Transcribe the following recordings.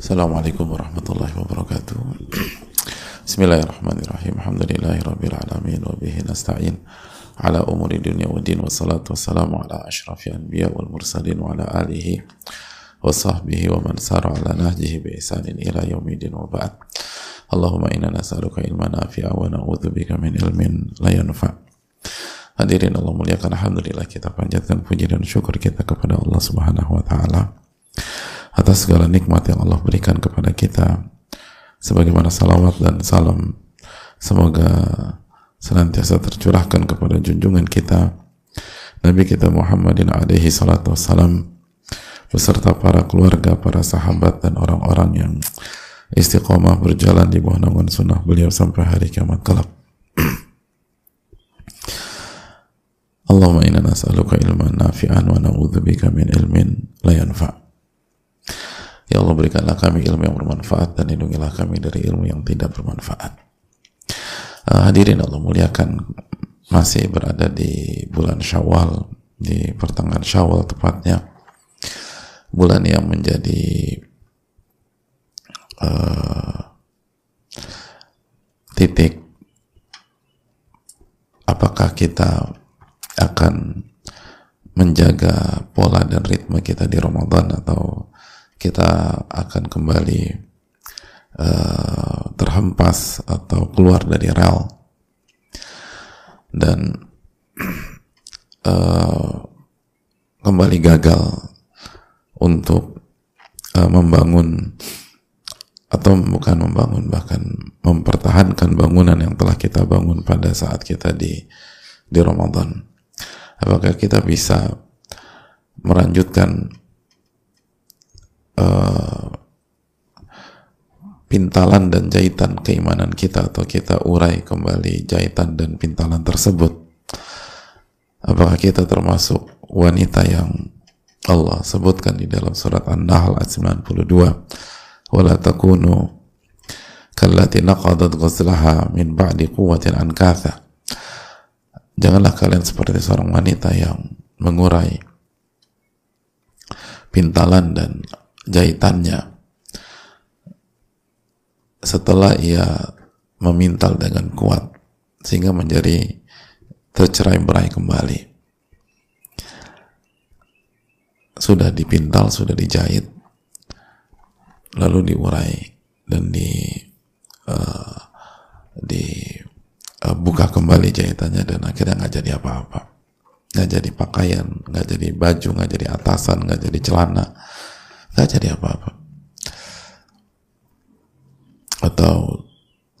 Assalamualaikum warahmatullahi wabarakatuh. Bismillahirrahmanirrahim. Alhamdulillahi rabbil alamin Wa bihi nasta'in. Ala umuri dunia wa din Wassalatu wassalamu ala ashrafi anbiya wal mursalin Wa ala alihi Wa sahbihi wa man sara ala nahjihi Bi isanin ila yaumidin wa Allahumma inna nas'aluka ilman nafi'a Wa na'udzubika min ilmin la yanfa' Hadirin Allah muliakan Alhamdulillah kita panjatkan puji dan syukur kita kepada Allah subhanahu wa ta'ala atas segala nikmat yang Allah berikan kepada kita sebagaimana salawat dan salam semoga senantiasa tercurahkan kepada junjungan kita Nabi kita Muhammadin alaihi salatu wassalam beserta para keluarga, para sahabat dan orang-orang yang istiqomah berjalan di bawah naungan sunnah beliau sampai hari kiamat kelak. Allahumma inna nas'aluka ilman nafi'an wa na'udzubika min ilmin la yanfa'. Ya Allah berikanlah kami ilmu yang bermanfaat dan lindungilah kami dari ilmu yang tidak bermanfaat. Uh, hadirin Allah muliakan masih berada di bulan Syawal di pertengahan Syawal tepatnya bulan yang menjadi uh, titik apakah kita akan menjaga pola dan ritme kita di Ramadan atau kita akan kembali uh, terhempas atau keluar dari rel. Dan uh, kembali gagal untuk uh, membangun atau bukan membangun bahkan mempertahankan bangunan yang telah kita bangun pada saat kita di di Ramadan. Apakah kita bisa melanjutkan uh, pintalan dan jahitan keimanan kita atau kita urai kembali jahitan dan pintalan tersebut. Apakah kita termasuk wanita yang Allah sebutkan di dalam surat An-Nahl ayat 92 wala takunu kallati naqadat ghazlaha min ba'di quwwatin ankatha janganlah kalian seperti seorang wanita yang mengurai pintalan dan jahitannya. Setelah ia memintal dengan kuat sehingga menjadi tercerai berai kembali. Sudah dipintal, sudah dijahit lalu diurai dan di uh, di uh, buka kembali jahitannya dan akhirnya nggak jadi apa-apa. Nggak jadi pakaian nggak jadi baju nggak jadi atasan nggak jadi celana nggak jadi apa-apa. Atau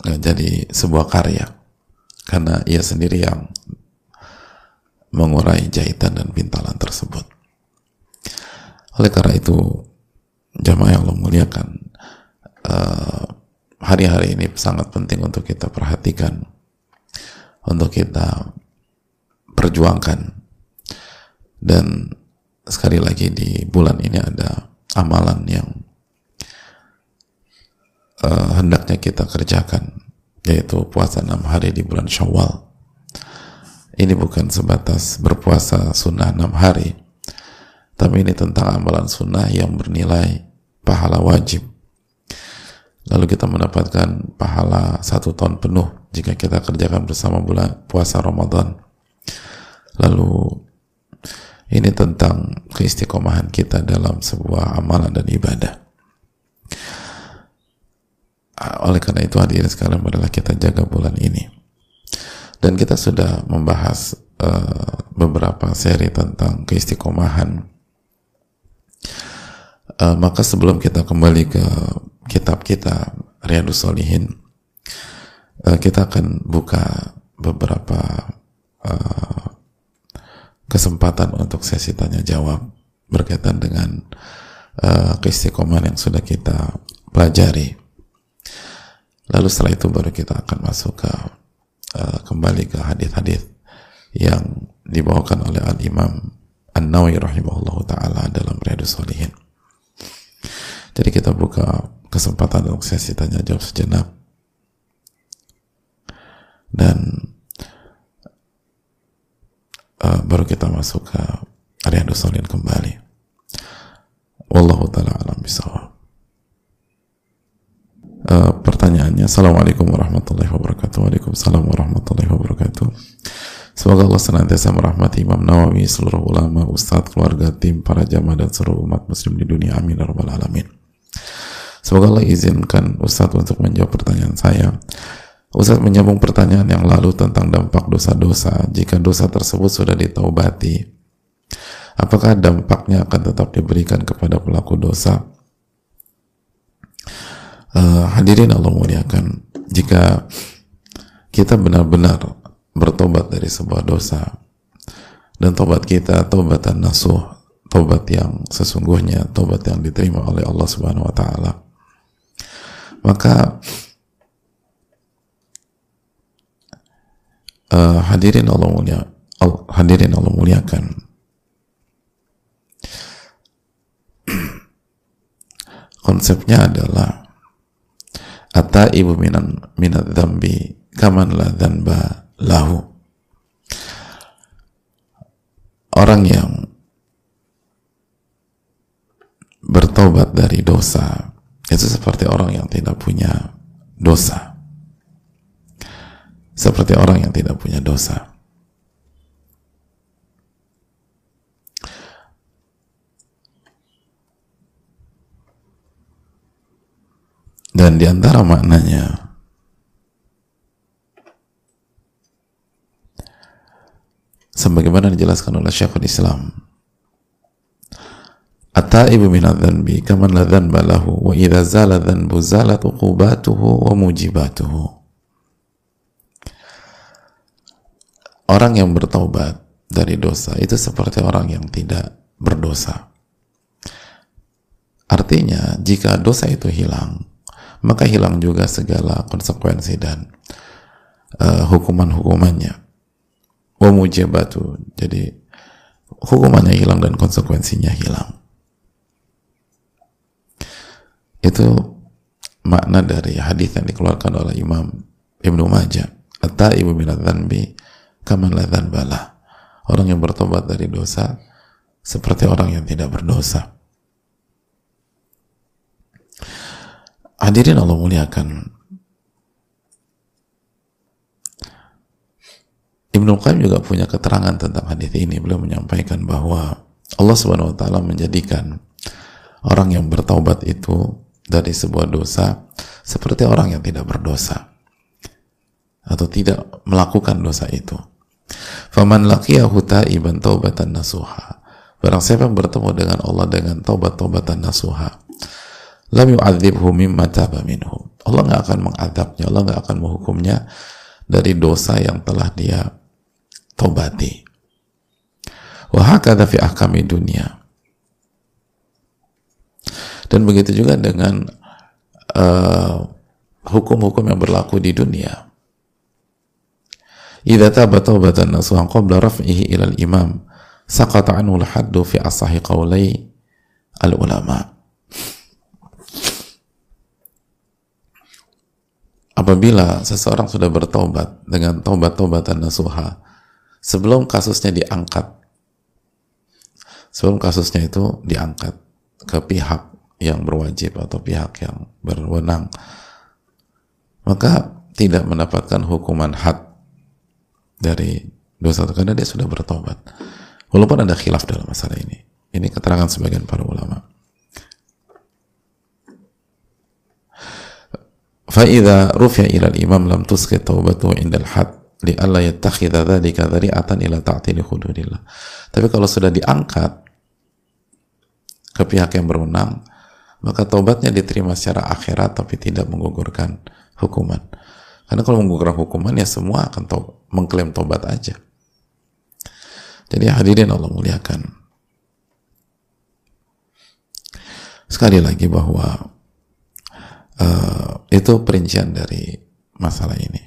nggak jadi sebuah karya. Karena ia sendiri yang mengurai jahitan dan pintalan tersebut. Oleh karena itu jamaah yang Allah muliakan eh, hari-hari uh, ini sangat penting untuk kita perhatikan untuk kita perjuangkan. Dan sekali lagi di bulan ini ada amalan yang uh, hendaknya kita kerjakan yaitu puasa enam hari di bulan Syawal. Ini bukan sebatas berpuasa sunnah enam hari tapi ini tentang amalan sunnah yang bernilai pahala wajib. Lalu kita mendapatkan pahala satu tahun penuh jika kita kerjakan bersama bulan puasa Ramadan. Lalu ini tentang keistiqomahan kita dalam sebuah amalan dan ibadah. Oleh karena itu hadirin sekalian adalah kita jaga bulan ini. Dan kita sudah membahas uh, beberapa seri tentang keistiqomahan. Uh, maka sebelum kita kembali ke kitab kita Riyadus Solihin, uh, kita akan buka beberapa uh, kesempatan untuk sesi tanya jawab berkaitan dengan uh, keistiqomahan yang sudah kita pelajari. Lalu setelah itu baru kita akan masuk ke uh, kembali ke hadis-hadis yang dibawakan oleh Al Imam An Nawawi rahimahullah taala dalam Riyadus Salihin. Jadi kita buka kesempatan untuk sesi tanya jawab sejenak dan uh, baru kita masuk ke Riyadus Salihin kembali. Wallahu taala alam bisawab. Assalamualaikum warahmatullahi wabarakatuh. Waalaikumsalam warahmatullahi wabarakatuh. Semoga Allah senantiasa merahmati Imam Nawawi, seluruh ulama, ustadz, keluarga, tim, para jamaah dan seluruh umat muslim di dunia. Amin ya rabbal alamin. Semoga Allah izinkan Ustadz untuk menjawab pertanyaan saya. Ustadz menyambung pertanyaan yang lalu tentang dampak dosa-dosa. Jika dosa tersebut sudah ditaubati, apakah dampaknya akan tetap diberikan kepada pelaku dosa? uh, hadirin Allah muliakan jika kita benar-benar bertobat dari sebuah dosa dan tobat kita tobatan nasuh tobat yang sesungguhnya tobat yang diterima oleh Allah Subhanahu wa taala maka uh, hadirin Allah mulia hadirin Allah muliakan. Konsepnya adalah Ata ibu minan minat dambi kaman la dhanba lahu. Orang yang bertobat dari dosa itu seperti orang yang tidak punya dosa seperti orang yang tidak punya dosa. Dan di antara maknanya sebagaimana dijelaskan oleh Syekhul Islam At-taibu min adz-dzanbi kaman la dzanba lahu wa idza zala dzanbu zalat uqubatuhu wa mujibatuhu Orang yang bertaubat dari dosa itu seperti orang yang tidak berdosa. Artinya, jika dosa itu hilang, maka hilang juga segala konsekuensi dan uh, hukuman-hukumannya. Wa mujibatu. Jadi hukumannya hilang dan konsekuensinya hilang. Itu makna dari hadis yang dikeluarkan oleh Imam Ibnu Majah. At-taibu minadz dzanbi kaman la dzanbalah. Orang yang bertobat dari dosa seperti orang yang tidak berdosa. Hadirin Allah muliakan. Ibnu Qayyim juga punya keterangan tentang hadis ini. Beliau menyampaikan bahwa Allah Subhanahu wa taala menjadikan orang yang bertaubat itu dari sebuah dosa seperti orang yang tidak berdosa atau tidak melakukan dosa itu. Faman laqiyahu ta'iban taubatan nasuha. Barang siapa yang bertemu dengan Allah dengan taubat-taubatan nasuha, lam yu'adzibhu mimma taba minhu. Allah nggak akan mengadabnya, Allah nggak akan menghukumnya dari dosa yang telah dia tobati. Wahakadha fi ahkami dunia. Dan begitu juga dengan uh, hukum-hukum uh, yang berlaku di dunia. Idza taba taubatan nasuhan qabla raf'ihi ila al-imam saqata anhu al-haddu fi asahi al-ulama. apabila seseorang sudah bertobat dengan tobat-tobatan nasuha sebelum kasusnya diangkat sebelum kasusnya itu diangkat ke pihak yang berwajib atau pihak yang berwenang maka tidak mendapatkan hukuman had dari dosa itu karena dia sudah bertobat walaupun ada khilaf dalam masalah ini ini keterangan sebagian para ulama فإذا رفع إلى الإمام لم تسقط توبته عند الحد لئلا يتخذ ذلك ذريعة إلى تعطيل حدود الله tapi kalau sudah diangkat ke pihak yang berwenang maka taubatnya diterima secara akhirat tapi tidak menggugurkan hukuman karena kalau menggugurkan hukuman ya semua akan to mengklaim tobat aja jadi hadirin Allah muliakan sekali lagi bahwa uh, itu perincian dari masalah ini.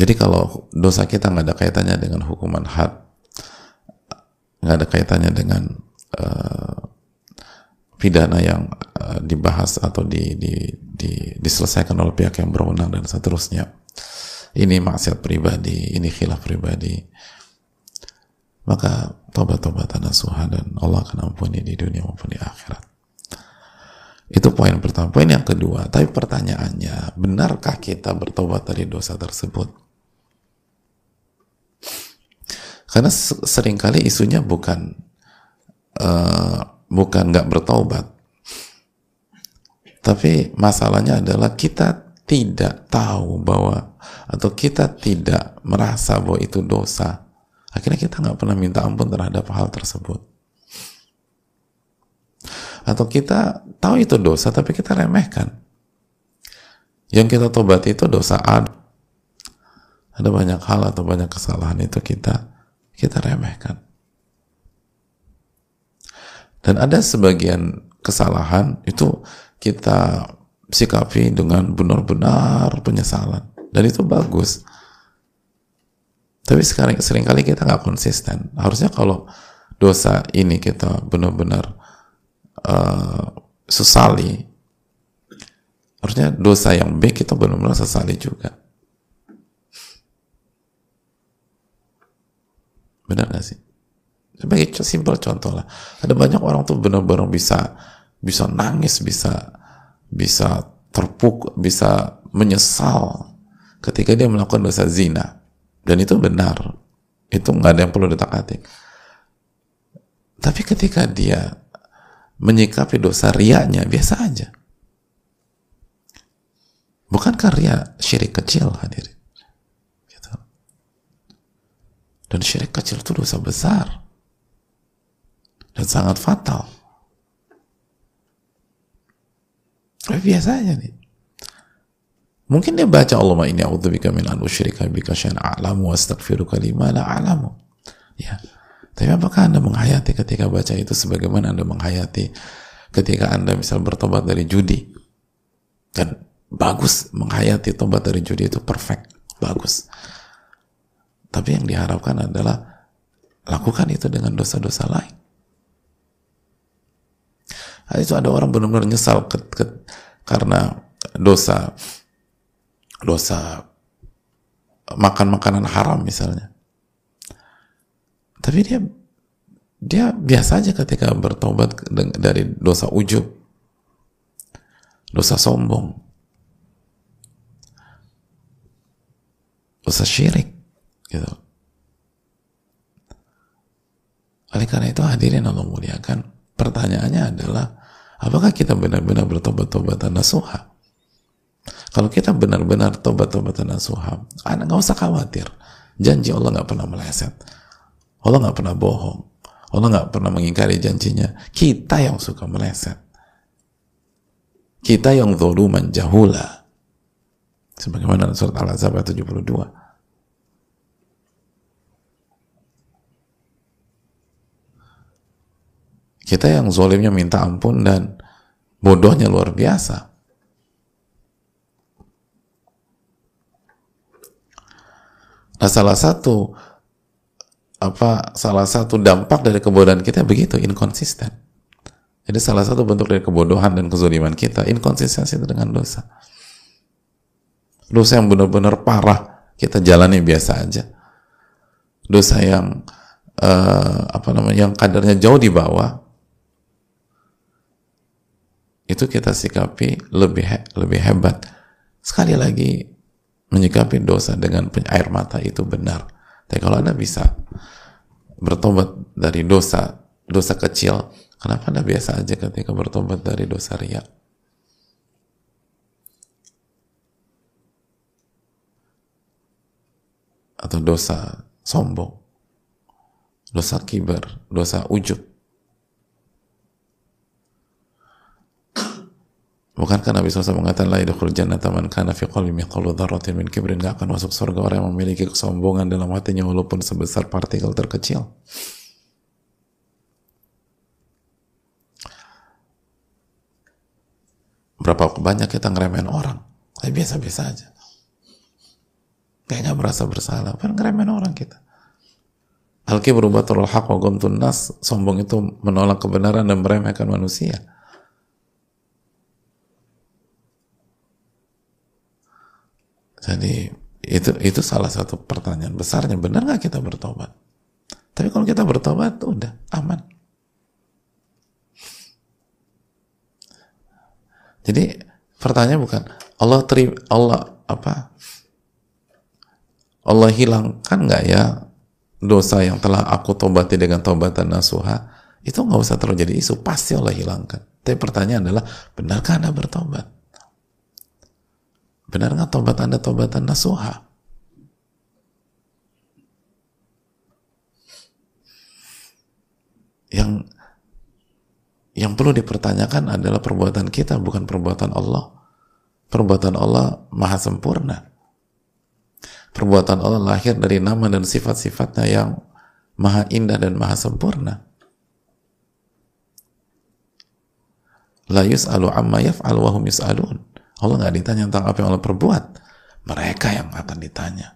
Jadi kalau dosa kita nggak ada kaitannya dengan hukuman had, nggak ada kaitannya dengan uh, pidana yang uh, dibahas atau di, di, di, diselesaikan oleh pihak yang berwenang dan seterusnya. Ini maksiat pribadi, ini khilaf pribadi. Maka tobat-tobatan nasuha dan Allah akan ampuni di dunia maupun di akhirat. Itu poin pertama. Poin yang kedua, tapi pertanyaannya, benarkah kita bertobat dari dosa tersebut? Karena sering kali isunya bukan uh, bukan nggak bertobat, tapi masalahnya adalah kita tidak tahu bahwa atau kita tidak merasa bahwa itu dosa. Akhirnya kita nggak pernah minta ampun terhadap hal tersebut. Atau kita tahu itu dosa tapi kita remehkan. Yang kita tobat itu dosa A ada banyak hal atau banyak kesalahan itu kita kita remehkan. Dan ada sebagian kesalahan itu kita sikapi dengan benar-benar penyesalan. Dan itu bagus. Tapi sekarang sering kali kita nggak konsisten. Harusnya kalau dosa ini kita benar-benar uh, sesali harusnya dosa yang B kita benar-benar sesali juga. Benar gak sih? Sebagai simpel contoh lah. Ada banyak orang tuh benar-benar bisa bisa nangis bisa bisa terpuk bisa menyesal ketika dia melakukan dosa zina dan itu benar itu nggak ada yang perlu ditakati tapi ketika dia menyikapi dosa riaknya biasa aja. Bukankah ria syirik kecil hadirin? Gitu. Dan syirik kecil itu dosa besar. Dan sangat fatal. Tapi biasa aja nih. Mungkin dia baca Allahumma inni a'udzubika min an usyrika bika syai'an a'lamu wa astaghfiruka lima la a'lamu. Ya. Tapi apakah Anda menghayati ketika baca itu sebagaimana Anda menghayati ketika Anda misal bertobat dari judi? Dan bagus menghayati tobat dari judi itu perfect, bagus. Tapi yang diharapkan adalah lakukan itu dengan dosa-dosa lain. Nah, itu ada orang benar-benar nyesal ke, ke, karena dosa dosa makan makanan haram misalnya tapi dia dia biasa aja ketika bertobat dari dosa ujub, dosa sombong, dosa syirik, gitu. Oleh karena itu hadirin Allah muliakan, pertanyaannya adalah apakah kita benar-benar bertobat-tobatan nasuha? Kalau kita benar-benar tobat-tobatan nasuha, anak nggak usah khawatir, janji Allah nggak pernah meleset Allah nggak pernah bohong. Allah nggak pernah mengingkari janjinya. Kita yang suka meleset. Kita yang zuluman jahula. Sebagaimana surat Al-Azab ayat 72. Kita yang zolimnya minta ampun dan bodohnya luar biasa. Nah salah satu apa salah satu dampak dari kebodohan kita begitu inkonsisten. Jadi salah satu bentuk dari kebodohan dan kezuliman kita inkonsistensi dengan dosa. Dosa yang benar-benar parah kita jalani biasa aja. Dosa yang uh, apa namanya yang kadarnya jauh di bawah itu kita sikapi lebih lebih hebat. Sekali lagi menyikapi dosa dengan air mata itu benar tapi kalau Anda bisa bertobat dari dosa, dosa kecil, kenapa Anda biasa aja ketika bertobat dari dosa riak? Atau dosa sombong, dosa kibar, dosa ujub. Bukankah Nabi SAW mengatakan la yadkhul jannata man kana fi qalbi mithqalu dzarratin min kibrin gak akan masuk surga orang yang memiliki kesombongan dalam hatinya walaupun sebesar partikel terkecil. Berapa banyak kita ngeremen orang? Kayak biasa-biasa aja. Kayaknya merasa bersalah, kan ngeremen orang kita. Al-kibru batul haq wa nas, sombong itu menolak kebenaran dan meremehkan manusia. Jadi itu itu salah satu pertanyaan besarnya. Benar nggak kita bertobat? Tapi kalau kita bertobat, udah aman. Jadi pertanyaan bukan Allah teri Allah apa? Allah hilangkan nggak ya dosa yang telah aku tobati dengan tobatan nasuha? Itu nggak usah terlalu jadi isu, pasti Allah hilangkan. Tapi pertanyaan adalah, benarkah Anda bertobat? Benar nggak tobat Anda tobatan nasuha? Yang yang perlu dipertanyakan adalah perbuatan kita, bukan perbuatan Allah. Perbuatan Allah maha sempurna. Perbuatan Allah lahir dari nama dan sifat-sifatnya yang maha indah dan maha sempurna. La yus'alu amma yaf'al wa hum yus'alun. Allah nggak ditanya tentang apa yang Allah perbuat. Mereka yang akan ditanya.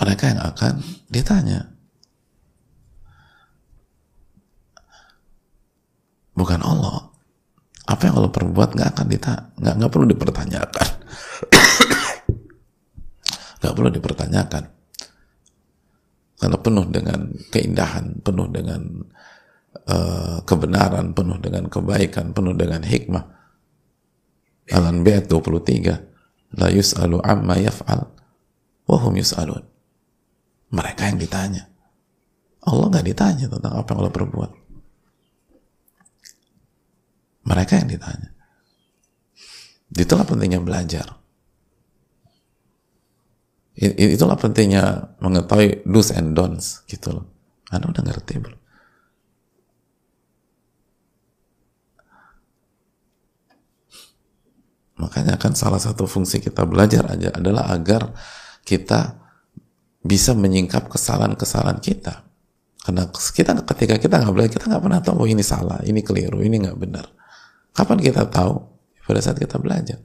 Mereka yang akan ditanya. bukan Allah apa yang Allah perbuat nggak akan ditanya nggak nggak perlu dipertanyakan nggak perlu dipertanyakan karena penuh dengan keindahan penuh dengan uh, kebenaran penuh dengan kebaikan penuh dengan hikmah Al-Anbiya 23 la yus'alu amma yaf'al wahum yus'alun mereka yang ditanya Allah nggak ditanya tentang apa yang Allah perbuat mereka yang ditanya. Itulah pentingnya belajar. Itulah pentingnya mengetahui do's and don'ts gitu loh. Anda udah ngerti bro. Makanya kan salah satu fungsi kita belajar aja adalah agar kita bisa menyingkap kesalahan-kesalahan kita. Karena kita ketika kita nggak belajar, kita nggak pernah tahu oh, ini salah, ini keliru, ini nggak benar. Kapan kita tahu? Pada saat kita belajar.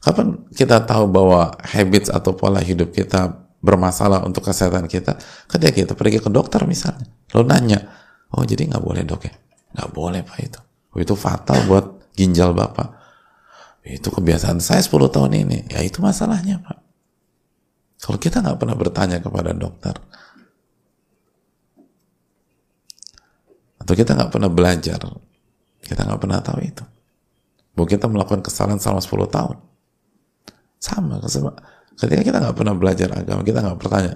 Kapan kita tahu bahwa habits atau pola hidup kita bermasalah untuk kesehatan kita? Ketika kita pergi ke dokter misalnya. Lalu nanya, oh jadi nggak boleh dok ya? Nggak boleh pak itu. Oh, itu fatal buat ginjal bapak. Itu kebiasaan saya 10 tahun ini. Ya itu masalahnya pak. Kalau kita nggak pernah bertanya kepada dokter, atau kita nggak pernah belajar kita nggak pernah tahu itu. Bahwa kita melakukan kesalahan selama 10 tahun. Sama, ketika kita nggak pernah belajar agama, kita nggak bertanya,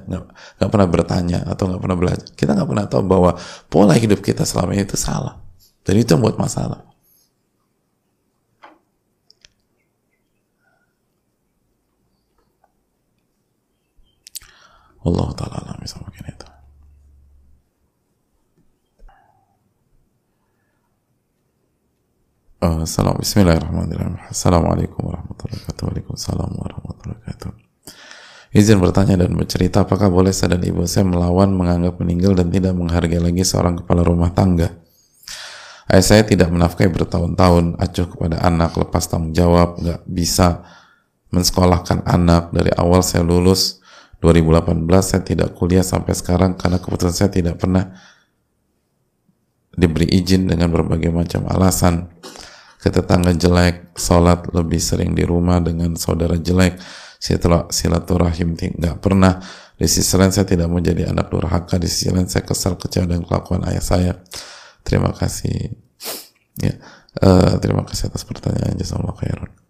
nggak pernah bertanya atau nggak pernah belajar, kita nggak pernah tahu bahwa pola hidup kita selama ini itu salah. Dan itu yang buat masalah. Allah Ta'ala alam bisa mungkin itu. Uh, salam, Bismillahirrahmanirrahim. Assalamualaikum warahmatullahi wabarakatuh. Waalaikumsalam warahmatullahi wabarakatuh. Izin bertanya dan bercerita, apakah boleh saya dan ibu saya melawan, menganggap meninggal dan tidak menghargai lagi seorang kepala rumah tangga? Ayah saya tidak menafkahi bertahun-tahun, acuh kepada anak, lepas tanggung jawab, nggak bisa mensekolahkan anak. Dari awal saya lulus 2018, saya tidak kuliah sampai sekarang karena keputusan saya tidak pernah diberi izin dengan berbagai macam alasan ke tetangga jelek, sholat lebih sering di rumah dengan saudara jelek, silaturahim nggak pernah. Di sisi lain saya tidak mau jadi anak durhaka, di sisi lain saya kesal kecewa dengan kelakuan ayah saya. Terima kasih. Ya, uh, terima kasih atas pertanyaan. Jazakallah khairan.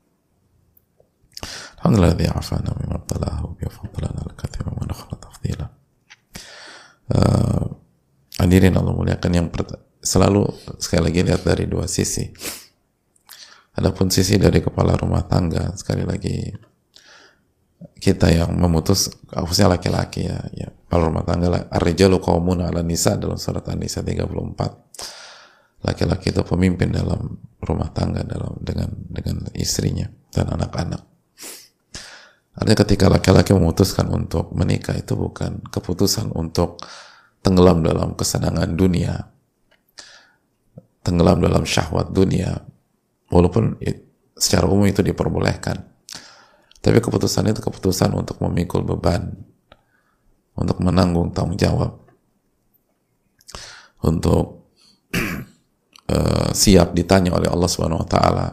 Afana mimma talahu bi fadlan al kathir wa nakhala tafdila. Uh, hadirin Allah muliakan yang selalu sekali lagi lihat dari dua sisi. Adapun sisi dari kepala rumah tangga sekali lagi kita yang memutus khususnya laki-laki ya, ya kepala rumah tangga ar-rijalu qawmun 'ala nisa dalam surat An-Nisa 34 laki-laki itu pemimpin dalam rumah tangga dalam dengan dengan istrinya dan anak-anak Artinya ketika laki-laki memutuskan untuk menikah itu bukan keputusan untuk tenggelam dalam kesenangan dunia, tenggelam dalam syahwat dunia, walaupun secara umum itu diperbolehkan tapi keputusan itu keputusan untuk memikul beban untuk menanggung tanggung jawab untuk uh, siap ditanya oleh Allah Subhanahu wa taala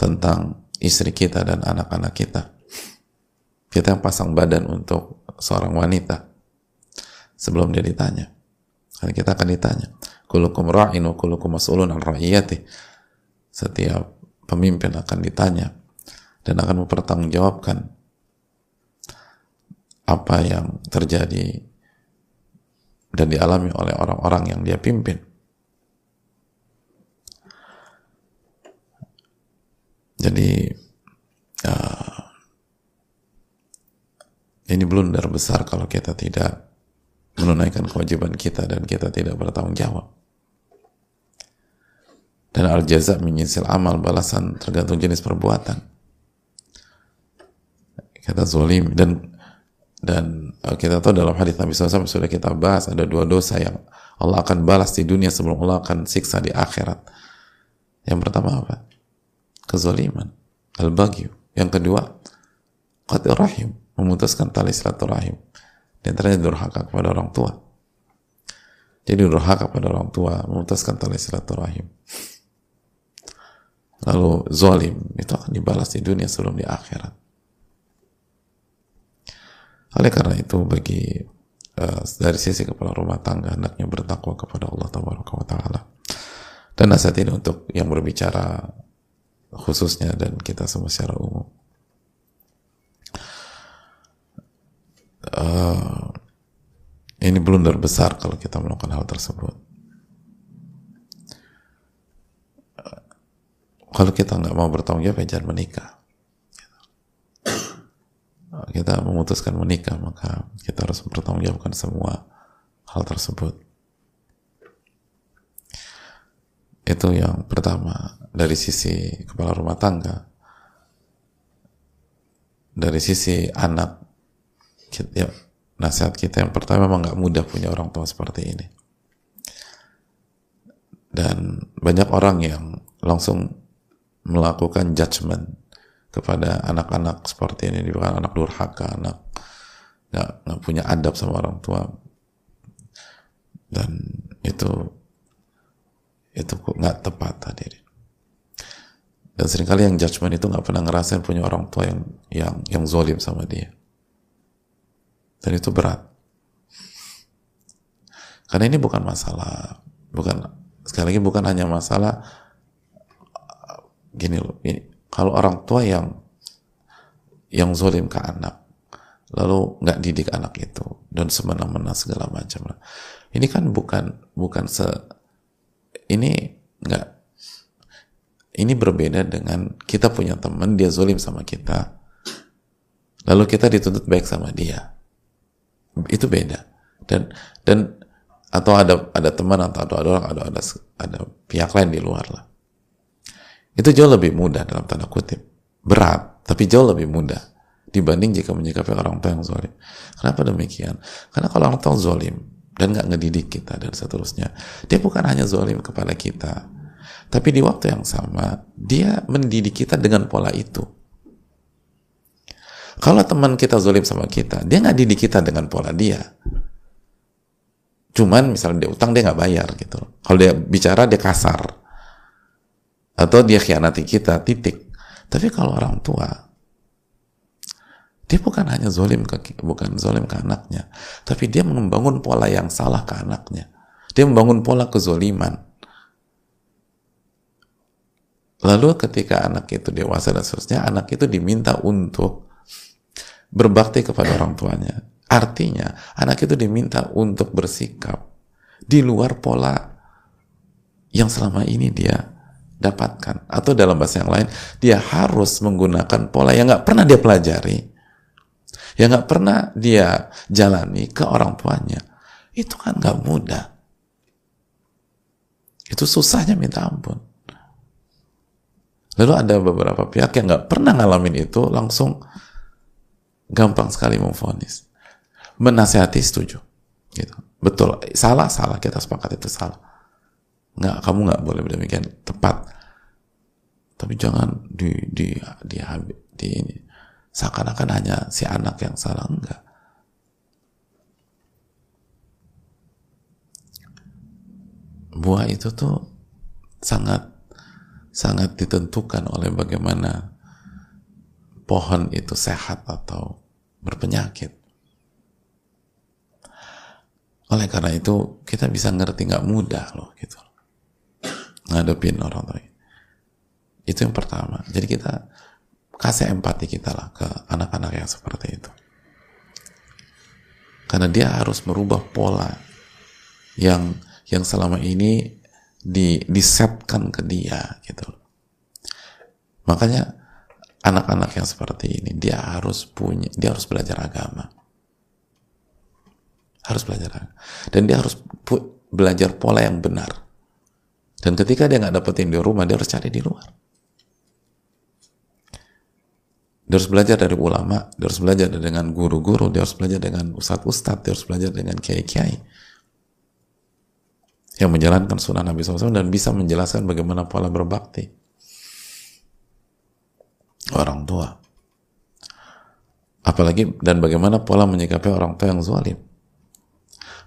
tentang istri kita dan anak-anak kita. Kita yang pasang badan untuk seorang wanita sebelum dia ditanya. Karena kita akan ditanya. Kulukum ra'in wa kulukum mas'ulun al ra'iyati. Setiap pemimpin akan ditanya dan akan mempertanggungjawabkan apa yang terjadi dan dialami oleh orang-orang yang dia pimpin. Jadi uh, ini blunder besar kalau kita tidak menunaikan kewajiban kita dan kita tidak bertanggung jawab. Dan al-jaza menyisil amal balasan tergantung jenis perbuatan. Kata zolim dan dan uh, kita tahu dalam hadis Nabi SAW sudah kita bahas ada dua dosa yang Allah akan balas di dunia sebelum Allah akan siksa di akhirat. Yang pertama apa? Kezaliman, al-bagyu. Yang kedua, qatir rahim, memutuskan tali silaturahim. Di antaranya durhaka kepada orang tua. Jadi durhaka kepada orang tua, memutuskan tali silaturahim. Lalu zalim, itu akan dibalas di dunia sebelum di akhirat. Oleh karena itu bagi uh, dari sisi kepala rumah tangga hendaknya bertakwa kepada Allah Taala. Dan nasihat ini untuk yang berbicara khususnya dan kita semua secara umum. Uh, ini blunder besar kalau kita melakukan hal tersebut. Uh, kalau kita nggak mau bertanggung jawab, ya jangan menikah. Uh, kita memutuskan menikah, maka kita harus bertanggung jawabkan semua hal tersebut. Itu yang pertama dari sisi kepala rumah tangga. Dari sisi anak ya, nasihat kita yang pertama memang nggak mudah punya orang tua seperti ini. Dan banyak orang yang langsung melakukan judgement kepada anak-anak seperti ini bukan anak durhaka anak nggak nggak punya adab sama orang tua. Dan itu itu kok nggak tepat tadi. Dan sering kali yang judgement itu nggak pernah ngerasain punya orang tua yang yang yang zolim sama dia dan itu berat. Karena ini bukan masalah, bukan sekali lagi bukan hanya masalah gini loh. Ini, kalau orang tua yang yang zolim ke anak, lalu nggak didik anak itu dan semena-mena segala macam. Ini kan bukan bukan se ini nggak ini berbeda dengan kita punya teman dia zolim sama kita lalu kita dituntut baik sama dia itu beda. Dan dan atau ada ada teman atau ada orang ada ada ada pihak lain di luar lah. Itu jauh lebih mudah dalam tanda kutip. Berat tapi jauh lebih mudah dibanding jika menyikapi orang tua yang zolim. Kenapa demikian? Karena kalau orang tua zolim dan nggak ngedidik kita dan seterusnya dia bukan hanya zolim kepada kita tapi di waktu yang sama dia mendidik kita dengan pola itu kalau teman kita zolim sama kita, dia nggak didik kita dengan pola dia. Cuman misalnya dia utang dia nggak bayar gitu. Kalau dia bicara dia kasar atau dia khianati kita titik. Tapi kalau orang tua dia bukan hanya zolim ke bukan zolim ke anaknya, tapi dia membangun pola yang salah ke anaknya. Dia membangun pola kezoliman. Lalu ketika anak itu dewasa dan seterusnya, anak itu diminta untuk berbakti kepada orang tuanya. Artinya, anak itu diminta untuk bersikap di luar pola yang selama ini dia dapatkan. Atau dalam bahasa yang lain, dia harus menggunakan pola yang nggak pernah dia pelajari, yang nggak pernah dia jalani ke orang tuanya. Itu kan nggak mudah. Itu susahnya minta ampun. Lalu ada beberapa pihak yang nggak pernah ngalamin itu langsung gampang sekali memfonis. Menasihati setuju. Gitu. Betul. Salah, salah. Kita sepakat itu salah. Nggak, kamu nggak boleh demikian. Tepat. Tapi jangan di, di, di, di, di ini. Seakan-akan hanya si anak yang salah. Enggak. Buah itu tuh sangat sangat ditentukan oleh bagaimana pohon itu sehat atau berpenyakit. oleh karena itu kita bisa ngerti nggak mudah loh gitu. Ngadepin orang tua itu yang pertama. Jadi kita kasih empati kita lah ke anak-anak yang seperti itu. Karena dia harus merubah pola yang yang selama ini di disetkan ke dia gitu. Makanya anak-anak yang seperti ini dia harus punya dia harus belajar agama. Harus belajar agama. dan dia harus belajar pola yang benar. Dan ketika dia nggak dapetin di rumah dia harus cari di luar. Dia harus belajar dari ulama, dia harus belajar dengan guru-guru, dia harus belajar dengan ustadz-ustadz, dia harus belajar dengan kiai-kiai yang menjalankan sunnah Nabi SAW dan bisa menjelaskan bagaimana pola berbakti orang tua. Apalagi dan bagaimana pola menyikapi orang tua yang zalim.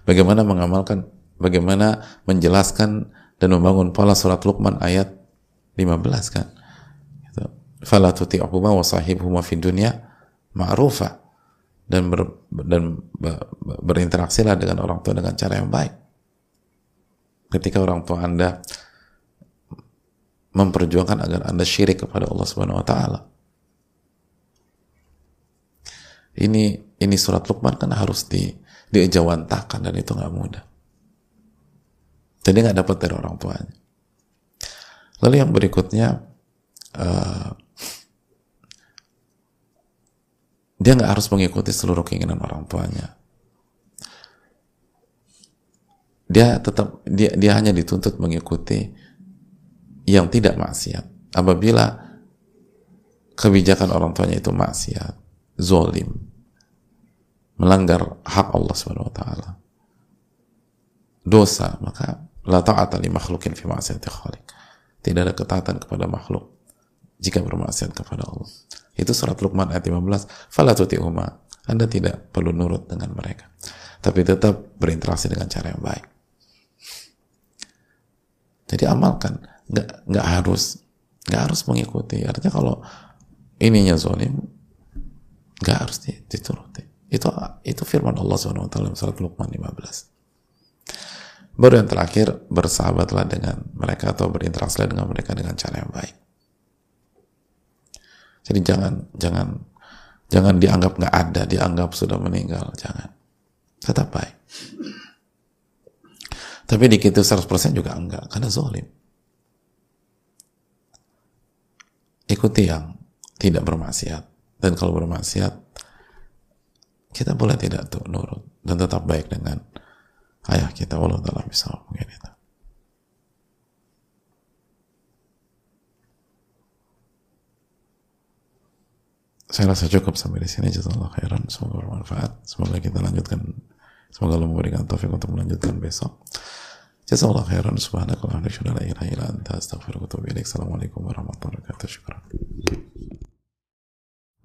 Bagaimana mengamalkan, bagaimana menjelaskan dan membangun pola surat Luqman ayat 15 kan fala tuti'huma wa sahibhuma fid dunya ma'rufa dan ber, dan berinteraksilah dengan orang tua dengan cara yang baik. Ketika orang tua Anda memperjuangkan agar Anda syirik kepada Allah Subhanahu wa taala. Ini ini surat Luqman kan harus di diejawantahkan dan itu nggak mudah. Jadi nggak dapat dari orang tuanya. Lalu yang berikutnya uh, dia nggak harus mengikuti seluruh keinginan orang tuanya dia tetap dia dia hanya dituntut mengikuti yang tidak maksiat apabila kebijakan orang tuanya itu maksiat zolim melanggar hak Allah Subhanahu wa taala dosa maka la ta'ata li makhlukin fi ma'siyati khaliq tidak ada ketaatan kepada makhluk jika bermaksiat kepada Allah itu surat Luqman ayat 15. Fala tuti'huma. Anda tidak perlu nurut dengan mereka. Tapi tetap berinteraksi dengan cara yang baik. Jadi amalkan. Nggak, nggak harus nggak harus mengikuti. Artinya kalau ininya zolim, nggak harus dituruti. Itu itu firman Allah SWT dalam surat Luqman 15. Baru yang terakhir, bersahabatlah dengan mereka atau berinteraksilah dengan mereka dengan cara yang baik. Jadi jangan jangan jangan dianggap nggak ada, dianggap sudah meninggal, jangan. Tetap baik. Tapi dikit itu 100% juga enggak, karena zolim. Ikuti yang tidak bermaksiat. Dan kalau bermaksiat, kita boleh tidak tuh nurut dan tetap baik dengan ayah kita. Walau dalam bisa mungkin itu. saya rasa cukup sampai di sini. Jazakallah khairan. Semoga bermanfaat. Semoga kita lanjutkan semoga Allah memberikan taufik untuk melanjutkan besok. Jazakallah khairan. Subhanakallahumma wa la ilaha illa anta. Astaghfiruka wa atubu ilaik. Assalamualaikum warahmatullahi wabarakatuh. Syukran